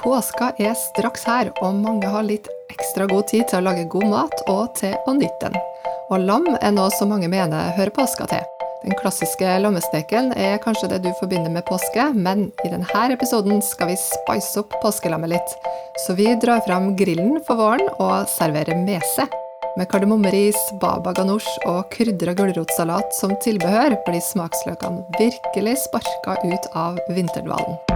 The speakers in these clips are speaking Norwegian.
Påska er straks her, og mange har litt ekstra god tid til å lage god mat og til å nytte den. Og lam er noe som mange mener hører påska til. Den klassiske lammesteken er kanskje det du forbinder med påske, men i denne episoden skal vi spice opp påskelammet litt. Så vi drar fram grillen for våren og serverer mese. Med kardemommeris, baba ganoush og krydra gulrotsalat som tilbehør blir smaksløkene virkelig sparka ut av vinterdvalen.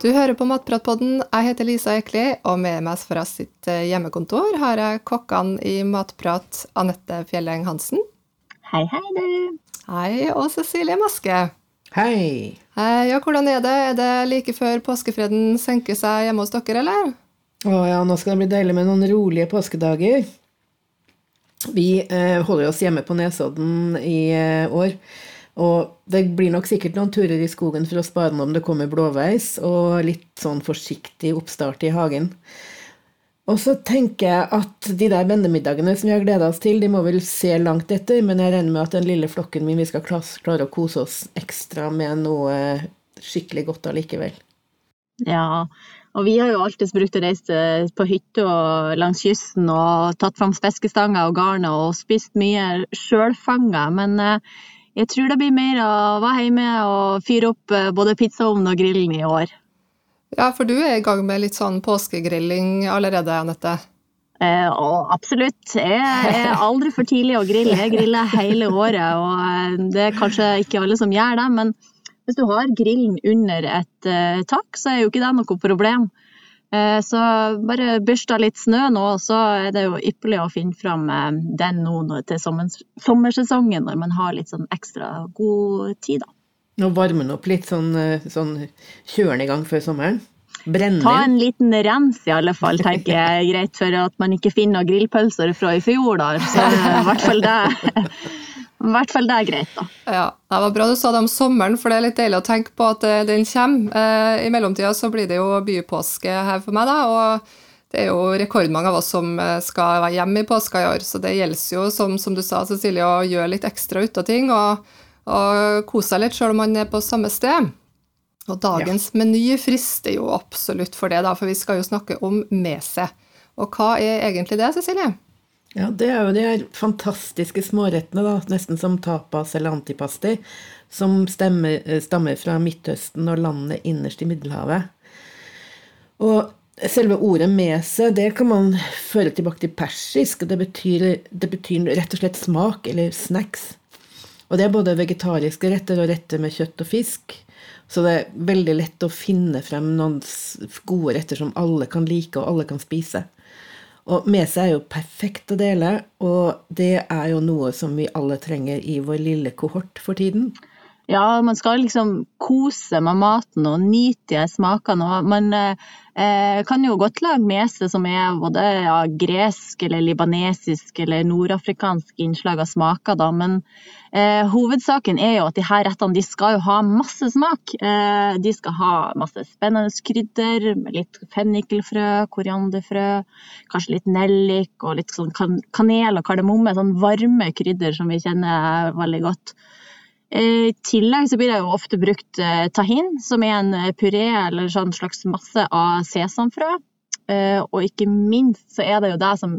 Du hører på Matpratpodden. Jeg heter Lisa Ekli, og med meg fra sitt hjemmekontor har jeg kokkene i Matprat Anette Fjelleng Hansen. Hei, hei, du. Hei, og Cecilie Maske. Hei. Hei, ja, hvordan er det? Er det like før påskefreden senker seg hjemme hos dere, eller? Å ja, nå skal det bli deilig med noen rolige påskedager. Vi eh, holder oss hjemme på Nesodden i eh, år. Og det blir nok sikkert noen turer i skogen for å spare om det kommer blåveis, og litt sånn forsiktig oppstart i hagen. Og så tenker jeg at de der vennemiddagene som vi har gleda oss til, de må vel se langt etter, men jeg regner med at den lille flokken min, vi skal klare å kose oss ekstra med noe skikkelig godt allikevel. Ja, og vi har jo alltid brukt å reise på hytta langs kysten og tatt fram fiskestanger og garner og spist mye sjølfanga, men eh, jeg tror det blir mer å være hjemme og fyre opp eh, både pizzaovnen og grillen i år. Ja, for du er i gang med litt sånn påskegrilling allerede, Anette? Eh, absolutt. Jeg er aldri for tidlig å grille. Jeg griller hele året, og eh, det er kanskje ikke alle som gjør det. Men hvis du har grillen under et eh, tak, så er jo ikke det noe problem. Eh, så bare børsta litt snø nå, så er det jo ypperlig å finne fram eh, den nå til sommersesongen, når man har litt sånn ekstra god tid, da. Nå varmer den opp litt, sånn, eh, sånn kjører den i gang før sommeren? Brenne Ta en liten rens i alle fall, tenker jeg. Greit for at man ikke finner noen grillpølser fra i fjor, da. Så i hvert fall det i hvert fall det er greit, da. Ja, Det var bra du sa det om sommeren, for det er litt deilig å tenke på at eh, den kommer. Eh, I mellomtida så blir det jo bypåske her for meg, da. og det er jo rekordmange av oss som eh, skal være hjemme i påska i år, så det gjelder jo, som, som du sa, Cecilie, å gjøre litt ekstra ut av ting og, og kose seg litt sjøl om man er på samme sted. Og dagens ja. meny frister jo absolutt for det, da, for vi skal jo snakke om mese. Og hva er egentlig det, Cecilie? Ja, det er jo de her fantastiske smårettene, da, nesten som tapas eller antipasti, som stemmer, eh, stammer fra Midtøsten og landet innerst i Middelhavet. Og selve ordet mese, det kan man føre tilbake til persisk, og det betyr, det betyr rett og slett smak, eller snacks. Og det er både vegetariske retter og retter med kjøtt og fisk. Så det er veldig lett å finne frem noen gode retter som alle kan like og alle kan spise. Og med seg er jo perfekt å dele, og det er jo noe som vi alle trenger i vår lille kohort for tiden. Ja, man skal liksom kose med maten og nyte de smakene. Og man eh, kan jo godt lage mese som er både ja, gresk eller libanesisk eller nordafrikansk innslag av smaker, da. Men eh, hovedsaken er jo at de her rettene de skal jo ha masse smak. Eh, de skal ha masse spennende krydder, litt fennikelfrø, korianderfrø, kanskje litt nellik og litt sånn kanel og kardemomme. Sånn varme krydder som vi kjenner veldig godt. I tillegg så blir det jo ofte brukt eh, tahin, som er en eh, puré eller sånn slags masse av sesamfrø. Eh, og ikke minst så er det jo det som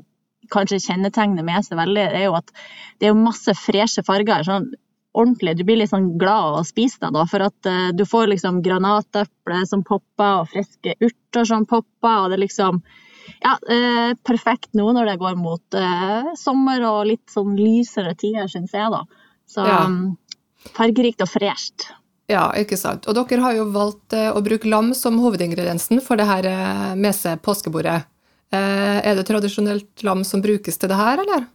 kanskje kjennetegner med seg veldig, det er jo at det er masse freshe farger. sånn ordentlig, Du blir litt sånn glad av å spise det, da, for at du får liksom granateple som popper, og friske urter som popper, og det er liksom ja, eh, perfekt nå når det går mot eh, sommer og litt sånn lysere tider, syns jeg, da. Så ja. Fargerikt og fresht. Ja, ikke sant. Og dere har jo valgt eh, å bruke lam som hovedingrediensen for det her eh, mese påskebordet. Eh, er det tradisjonelt lam som brukes til det her, eller?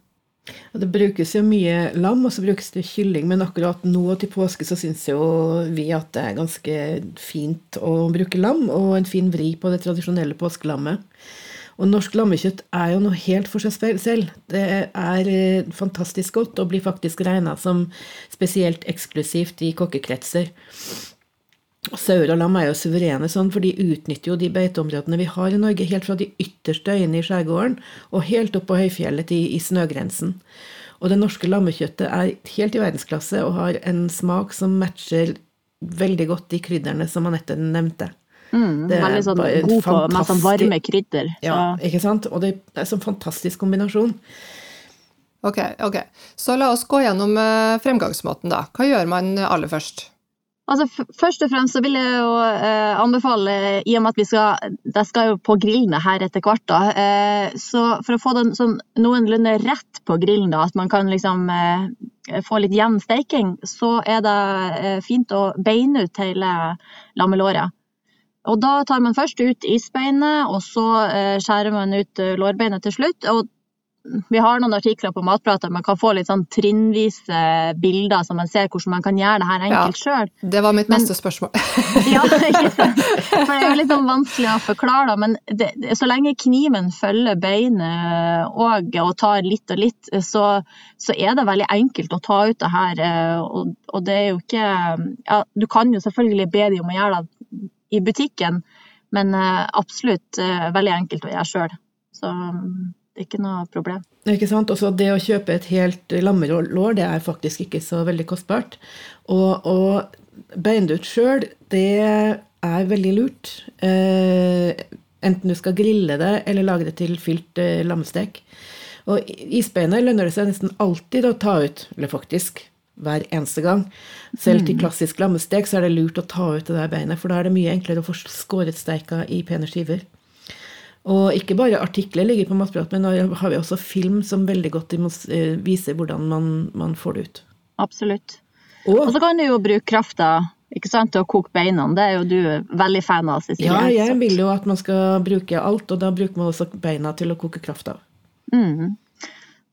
Det brukes jo mye lam, og så brukes det kylling, men akkurat nå til påske så syns jo vi at det er ganske fint å bruke lam, og en fin vri på det tradisjonelle påskelammet. Og norsk lammekjøtt er jo noe helt for seg selv. Det er eh, fantastisk godt og blir faktisk regna som spesielt eksklusivt i kokkekretser. Sauer og lam er jo suverene sånn, for de utnytter jo de beiteområdene vi har i Norge, helt fra de ytterste øyene i skjærgården og helt opp på høyfjellet i, i snøgrensen. Og det norske lammekjøttet er helt i verdensklasse og har en smak som matcher veldig godt de krydderne som Anette nevnte. Mm, Det er veldig sånn bare god på med sånn varme krydder. Ja, ikke sant? Og det er en sånn fantastisk kombinasjon. Ok, ok. Så la oss gå gjennom eh, fremgangsmåten, da. Hva gjør man aller først? Altså, f- først og fremst så vil jeg jo eh, anbefale, i og med at vi skal, det skal jo på grillene her etter hvert, da, eh, så for å få den sånn noenlunde rett på grillen, da, at man kan liksom eh, få litt jevn steiking, så er det eh, fint å beine ut hele lammelåret. Og da tar man først ut isbeinet, og så eh, skjærer man ut eh, lårbeinet til slutt. og vi har noen artikler på Matprat der man kan få litt sånn trinnvise bilder, så man ser hvordan man kan gjøre det her enkelt sjøl. Det var mitt Men- neste spørsmål. Ja. For det er jo litt sånn vanskelig å forklare, da, men det, så lenge kniven følger beinet og, og tar litt og litt, så, så er det veldig enkelt å ta ut det her. eh, Og, og det er jo ikke ja, Du kan jo selvfølgelig be de om å gjøre det i butikken, men eh, absolutt eh, veldig enkelt å gjøre sjøl. Så mm, det er ikke noe problem. Ikke sant? Også det å kjøpe et helt lammelår, det er faktisk ikke så veldig kostbart. Og å beine det ut sjøl, det er veldig lurt. Eh, enten du skal grille det eller lage det til fylt eh, lammestek. Og isbeinet lønner det seg nesten alltid å ta ut, eller faktisk hver eneste gang. Selv til klassisk lammestek så er det lurt å ta ut det der beinet, for da er det mye enklere å få skåret steika i pene skiver. Og ikke bare artikler ligger på Matprat, men nå har vi også film som veldig godt eh, viser hvordan man, man får det ut. Absolutt. Og Og så kan du jo bruke krafta ikke sant, til å koke beina. Det er jo du veldig fan av, Cecilie. ja, jeg vil jo at man skal bruke alt, og da bruker man også beina til å koke kraft av. Mm.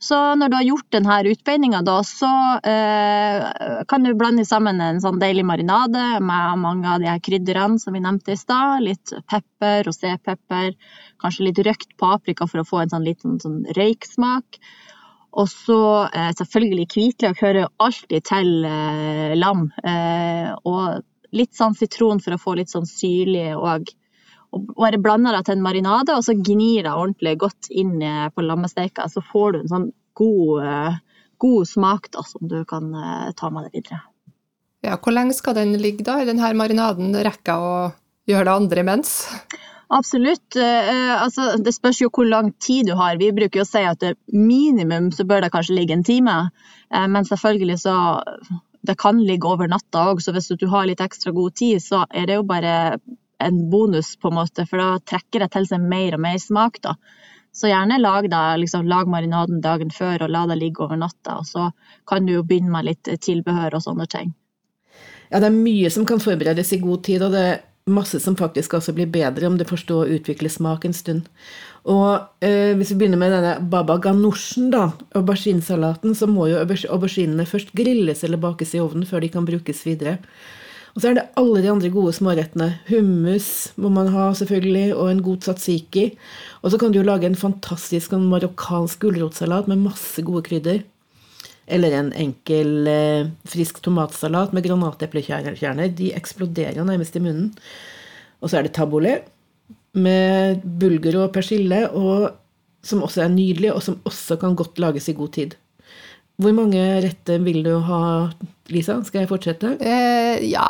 Så når du har gjort denne utbeininga, så eh, kan du blande sammen en sånn deilig marinade med mange av de her krydderne som vi nevnte i stad. Litt pepper, rosépepper, kanskje litt røkt paprika for å få en sånn liten sånn røyksmak. Og så eh, selvfølgelig hvitløk hører alltid til eh, lam. Eh, og litt sånn sitron for å få litt sånn syrlig og og bare blander det til en marinade, og så gnir det ordentlig godt inn eh, på lammesteika. Så får du en sånn god, eh, god smak da, som du kan eh, ta med deg videre. Ja, hvor lenge skal den ligge da i denne marinaden? Rekker jeg å gjøre det andre imens? Absolutt. altså, det spørs jo hvor lang tid du har. Vi bruker jo å si at minimum så bør det kanskje ligge en time. Men selvfølgelig så Det kan ligge over natta òg, så hvis du har litt ekstra god tid, så er det jo bare en bonus, på en måte, for da trekker det til seg mer og mer smak. da. Så gjerne lag, da, liksom, lag marinaden dagen før og la det ligge over natta. Og så kan du jo begynne med litt tilbehør og sånne ting. Ja, det er mye som kan forberedes i god tid, og det er masse som faktisk også blir bedre om du forstår å utvikle smak en stund. Og eh, hvis vi begynner med denne baba ganouchen, da, auberginesalaten, så må jo auberginene først grilles eller bakes i ovnen før de kan brukes videre. Og så er det alle de andre gode smårettene. Hummus må man ha, selvfølgelig, og en god tzatziki. Og så kan du jo lage en fantastisk sånn marokkansk gulrotsalat med masse gode krydder. Eller en enkel eh, frisk tomatsalat med granateplekjerner. De eksploderer nærmest i munnen. Og så er det tabbouleh med bulgur og persille, og, som også er nydelig, og som også kan godt lages i god tid. Hvor mange retter vil du ha, Lisa? Skal jeg fortsette? Eh, ja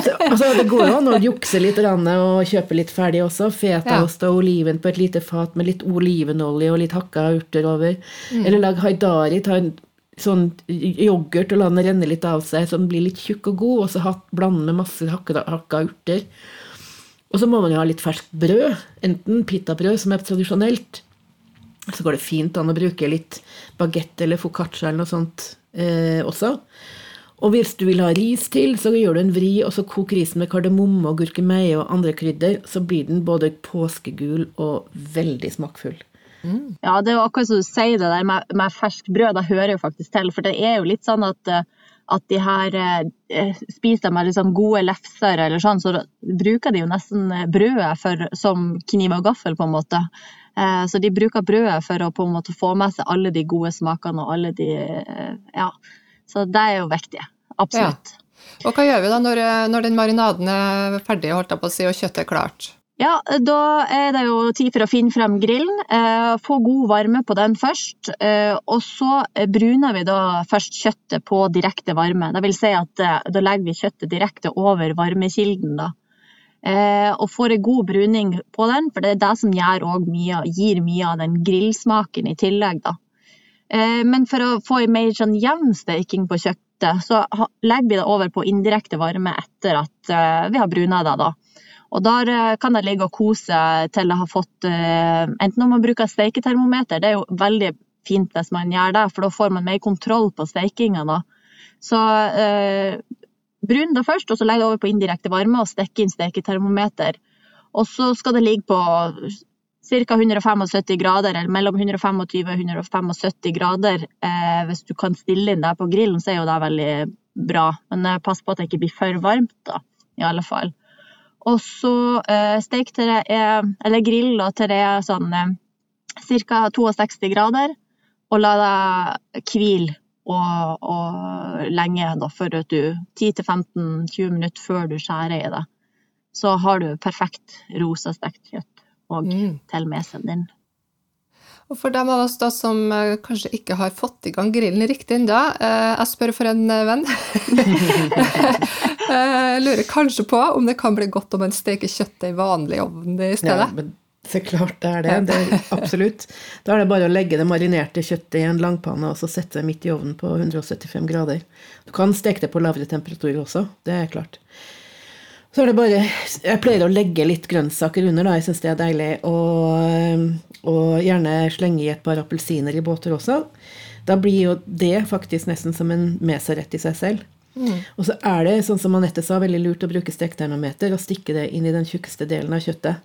Så, altså, det går jo an å jukse litt og kjøpe litt ferdig også. Fetaost og oliven på et lite fat med litt olivenolje og litt hakka urter over. Eller lag haidari. Ta en sånn yoghurt og la den renne litt av seg så den blir litt tjukk og god, og så blande med masse hakka, hakka urter. Og så må man jo ha litt ferskt brød. Enten pitabrød, som er tradisjonelt. Så går det fint an å bruke litt bagett eller foccaccia eller noe sånt eh, også. Og hvis du vil ha ris til, så gjør du en vri, og så kok risen med kardemomme og gurkemeie og andre krydder. Så blir den både påskegul og veldig smakfull. Ja, det er jo akkurat som du sier det der med, med ferskt brød, det hører jo faktisk til. For det er jo litt sånn at, eh, at de her eh, spiser med liksom gode lefser eller sånn, så bruker de jo nesten eh, brødet for, som kniv og gaffel, på en måte. Eh, så de bruker brødet for å på en måte få med seg alle de gode smakene og alle de eh, Ja. Så det er jo viktig. Absolutt. Og hva gjør vi da når, når den marinaden er ferdig, holdt jeg på å si, og kjøttet er klart? Ja, da er det jo tid for å finne frem grillen. Eh, få god varme på den først. Eh, og så bruner vi da først kjøttet på direkte varme. Det vil si at eh, da legger vi kjøttet direkte over varmekilden. da. Og får en god bruning på den, for det er det som mye, gir mye av den grillsmaken i tillegg. da. Men for å få en mer sånn jevn steking på kjøttet, så legger vi det over på indirekte varme etter at vi har bruna det. da. Og Der eh, kan det ligge og kose til det har fått eh, Enten om man bruker steiketermometer, det er jo veldig fint hvis man gjør det, for da får man mer kontroll på steikinga. Så eh, brun det først, og så legg det over på indirekte varme og stikk inn steiketermometer. Og så skal det ligge på ca. 175 grader, eller mellom 125 og 175 grader. Eh, hvis du kan stille inn det på grillen, så er jo det veldig bra. Men eh, pass på at det ikke blir for varmt, da, i alle fall. Og så eh, stek til det er Eller grill til det er sånn eh, ca. 62 grader. Og la det hvile og, og, lenge, da, for at du 10-15-20 minutter før du skjærer i det. Så har du perfekt rosastekt kjøtt og mm. til mesen din. Og for dem av oss da som uh, kanskje ikke har fått i gang grillen riktig ennå, uh, jeg spør for en uh, venn. jeg lurer kanskje på om det kan bli godt om en steker kjøttet i vanlig ovn i stedet? Ja, men så klart det er det. det er absolutt. Da er det bare å legge det marinerte kjøttet i en langpanne og så sette det midt i ovnen på 175 grader. Du kan steke det på lavere temperatur også, det er klart. Så er det bare Jeg pleier å legge litt grønnsaker under, da. Jeg syns det er deilig. Og, og, gjerne slenge i et par appelsiner i båter også. Da blir jo det faktisk nesten som en meserett i seg selv. Mm. Og så er det, sånn som Anette sa, veldig lurt å bruke steketermometer og stikke det inn i den tjukkeste delen av kjøttet.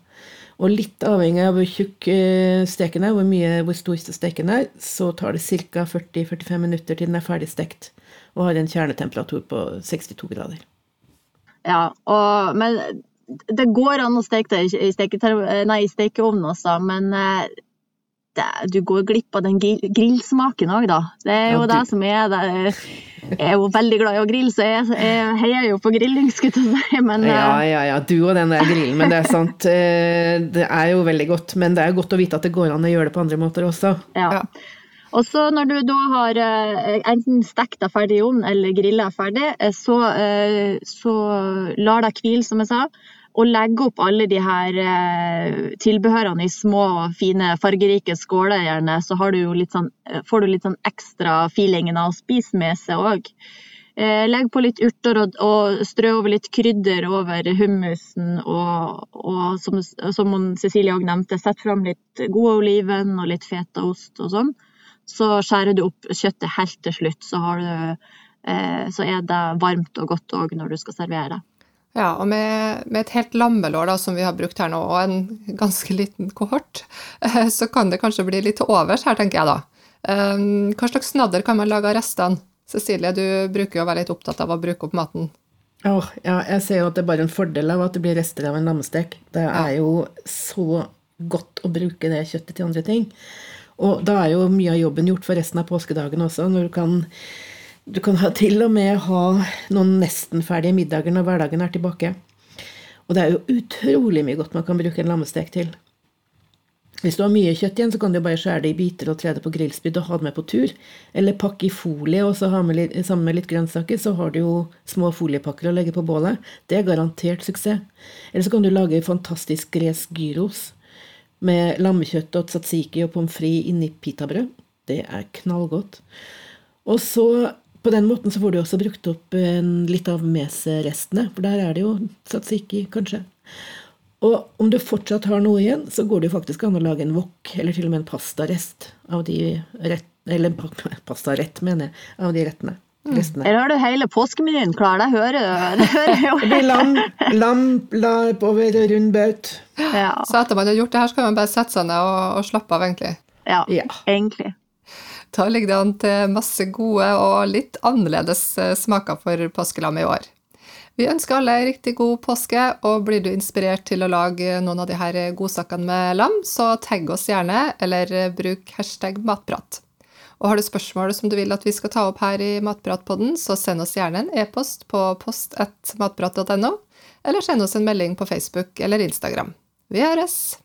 Og litt avhengig av hvor tjukk eh, steken er, hvor, mye, hvor stor steken er, så tar det ca. 40-45 minutter til den er ferdig stekt og har en kjernetemperatur på 62 grader. Ja, og, men det går an å steke det i, stekeovnen også, men eh, det, du går glipp av den grillsmaken òg, da. Det er jo ja, det som er det. Jeg er jo veldig glad i å grille, så jeg, jeg heier jo på grilling, skulle jeg si. Men, ja, eh, ja, ja. Du og den der grillen, men det er sant. Eh, det er jo veldig godt. Men det er godt å vite at det går an å gjøre det på andre måter også. Ja. Og så når du da har eh, enten stekt deg ferdig i ovnen eller grilla ferdig, eh, så, eh, så lar deg hvile, som jeg sa. Og legge opp alle de her tilbehørene i små, fine, fargerike skåler, gjerne. Så du sånn, får du litt sånn ekstra feelingen av å spise med seg òg. Legg på litt urter og, og, strø over litt krydder over hummusen. Og, og som, som Cecilie òg nevnte, sett fram litt god oliven og litt fetaost og sånn. Så skjærer du opp kjøttet helt til slutt, så, du, eh, så er det varmt og godt òg når du skal servere det. Ja, og med, med, et helt lammelår da, som vi har brukt her nå, og en ganske liten kohort, eh, så kan det kanskje bli litt til overs her, tenker jeg da. Eh, hva slags snadder kan man lage av restene? Cecilie, du bruker jo å være litt opptatt av å bruke opp maten. Oh, ja, jeg ser jo at det er bare en fordel av at det blir rester av en lammestek. Det er jo så godt å bruke det kjøttet til andre ting. Og da er jo mye av jobben gjort for resten av påskedagen også, når du kan du kan ha, til og med ha noen nesten ferdige middager når hverdagen er tilbake. Og det er jo utrolig mye godt man kan bruke en lammestek til. Hvis du har mye kjøtt igjen, så kan du bare skjære det i biter og tre det på grillspyd og ha det med på tur. Eller pakke i folie og så ha med litt, sammen med litt grønnsaker, så har du jo små foliepakker å legge på bålet. Det er garantert suksess. Eller så kan du lage fantastisk gresk gyros med lammekjøtt og tzatziki og pommes frites inni pitabrød. Det er knallgodt. Og så på den måten så får du også brukt opp litt av meserestene, for der er det jo tzatziki, kanskje. Og om du fortsatt har noe igjen, så går det jo faktisk an å lage en wok, eller til og med en pastarest av de rett, Eller pastarett, mener jeg, av de rettene. Restene. Her har du hele påskemenyen klar, det hører, jo. det blir lam, lam larp over rund baut. Ja. Så etter man har gjort det her, så kan man bare sette seg ned og, og slappe av, egentlig. Ja, ja, egentlig. Da ligger det an til masse gode og litt annerledes eh, smaker for påskelam i år. Vi ønsker alle riktig god påske, og blir du inspirert til å lage noen av de her godsakene med lam, så tagg oss gjerne, eller bruk hashtag matprat. Og har du spørsmål som du vil at vi skal ta opp her i Matpratpodden, så send oss gjerne en e-post på post1matprat.no, eller send oss en melding på Facebook eller Instagram. Vi høres!